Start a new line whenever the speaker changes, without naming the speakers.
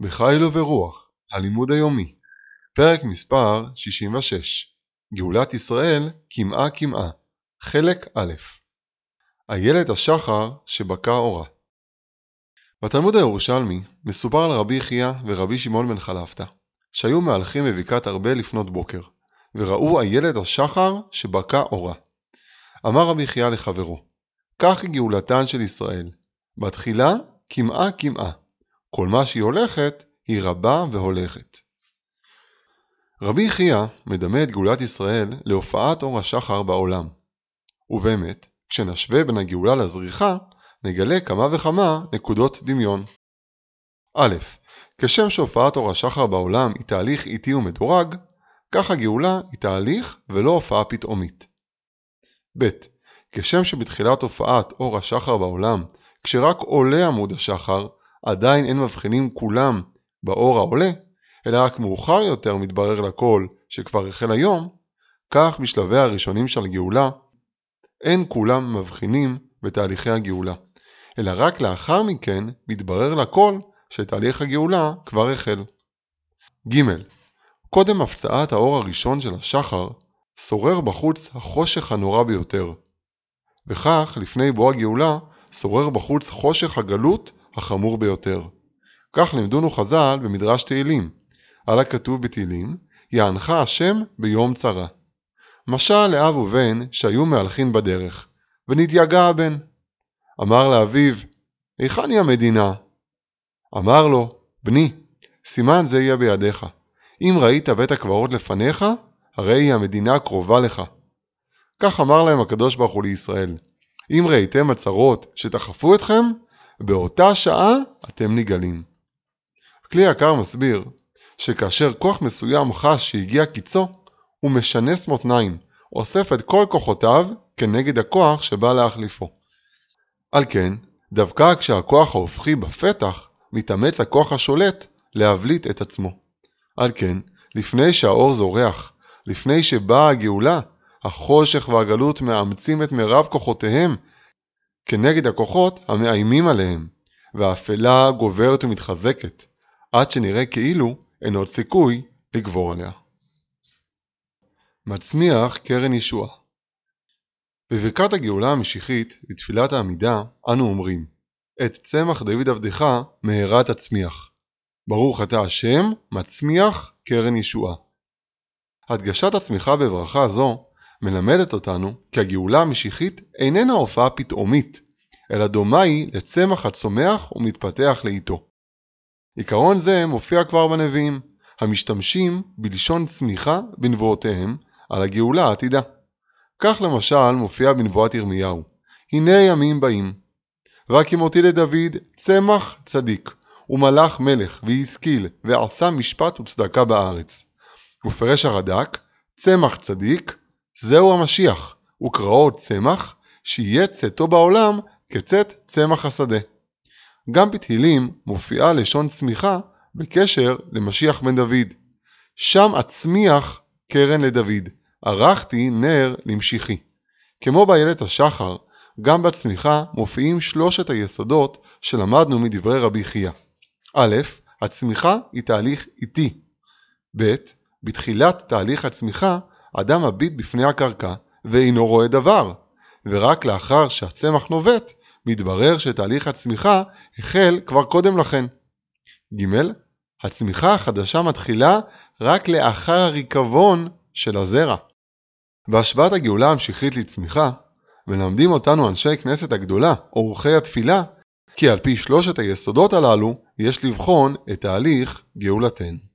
בחיל וברוח, הלימוד היומי, פרק מספר 66, גאולת ישראל קמעה קמעה, חלק א', איילת השחר שבקע אורה. בתלמוד הירושלמי מסופר על רבי חייא ורבי שמעון בן חלפתא, שהיו מהלכים בבקעת ארבל לפנות בוקר, וראו איילת השחר שבקע אורה. אמר רבי חייא לחברו, כך גאולתן של ישראל, בתחילה קמעה קמעה, כל מה שהיא הולכת, היא רבה והולכת. רבי חייא מדמה את גאולת ישראל להופעת אור השחר בעולם. ובאמת, כשנשווה בין הגאולה לזריחה, נגלה כמה וכמה נקודות דמיון. א. כשם שהופעת אור השחר בעולם היא תהליך איטי ומדורג, כך הגאולה היא תהליך ולא הופעה פתאומית. ב. כשם שבתחילת הופעת אור השחר בעולם, כשרק עולה עמוד השחר, עדיין אין מבחינים כולם באור העולה, אלא רק מאוחר יותר מתברר לכל שכבר החל היום, כך בשלבי הראשונים של הגאולה, אין כולם מבחינים בתהליכי הגאולה, אלא רק לאחר מכן מתברר לכל שתהליך הגאולה כבר החל. ג. קודם הפצעת האור הראשון של השחר, שורר בחוץ החושך הנורא ביותר. וכך, לפני בוא הגאולה, שורר בחוץ חושך הגלות החמור ביותר. כך לימדונו חז"ל במדרש תהילים, על הכתוב בתהילים, יענך השם ביום צרה. משל לאב ובן שהיו מהלכים בדרך, ונתייגע הבן. אמר לאביו, היכן היא המדינה? אמר לו, בני, סימן זה יהיה בידיך. אם ראית בית הקברות לפניך, הרי היא המדינה קרובה לך. כך אמר להם הקדוש ברוך הוא לישראל, אם ראיתם הצרות שתחפו אתכם, באותה שעה אתם נגאלים. כלי יקר מסביר שכאשר כוח מסוים חש שהגיע קיצו, הוא משנס מותניים, אוסף את כל כוחותיו כנגד הכוח שבא להחליפו. על כן, דווקא כשהכוח ההופכי בפתח, מתאמץ הכוח השולט להבליט את עצמו. על כן, לפני שהאור זורח, לפני שבאה הגאולה, החושך והגלות מאמצים את מירב כוחותיהם כנגד הכוחות המאיימים עליהם, והאפלה גוברת ומתחזקת, עד שנראה כאילו אין עוד סיכוי לגבור עליה. מצמיח קרן ישועה בברכת הגאולה המשיחית, בתפילת העמידה, אנו אומרים את צמח דוד עבדך מהרה תצמיח. ברוך אתה השם, מצמיח קרן ישועה. הדגשת הצמיחה בברכה זו מלמדת אותנו כי הגאולה המשיחית איננה הופעה פתאומית, אלא דומה היא לצמח הצומח ומתפתח לאיתו. עיקרון זה מופיע כבר בנביאים, המשתמשים בלשון צמיחה בנבואותיהם על הגאולה העתידה. כך למשל מופיע בנבואת ירמיהו, הנה ימים באים. והקימותי לדוד צמח צדיק, ומלאך מלך, והשכיל, ועשה משפט וצדקה בארץ. ופרש הרד"ק, צמח צדיק, זהו המשיח, וקראו צמח, שיהיה צאתו בעולם כצאת צמח השדה. גם בתהילים מופיעה לשון צמיחה בקשר למשיח בן דוד. שם אצמיח קרן לדוד, ערכתי נר למשיחי. כמו באיילת השחר, גם בצמיחה מופיעים שלושת היסודות שלמדנו מדברי רבי חייא. א', הצמיחה היא תהליך איטי. ב', בתחילת תהליך הצמיחה אדם מביט בפני הקרקע ואינו רואה דבר, ורק לאחר שהצמח נובט, מתברר שתהליך הצמיחה החל כבר קודם לכן. ג. הצמיחה החדשה מתחילה רק לאחר הריקבון של הזרע. בהשוואת הגאולה המשיחית לצמיחה, מלמדים אותנו אנשי כנסת הגדולה, אורחי התפילה, כי על פי שלושת היסודות הללו יש לבחון את תהליך גאולתנו.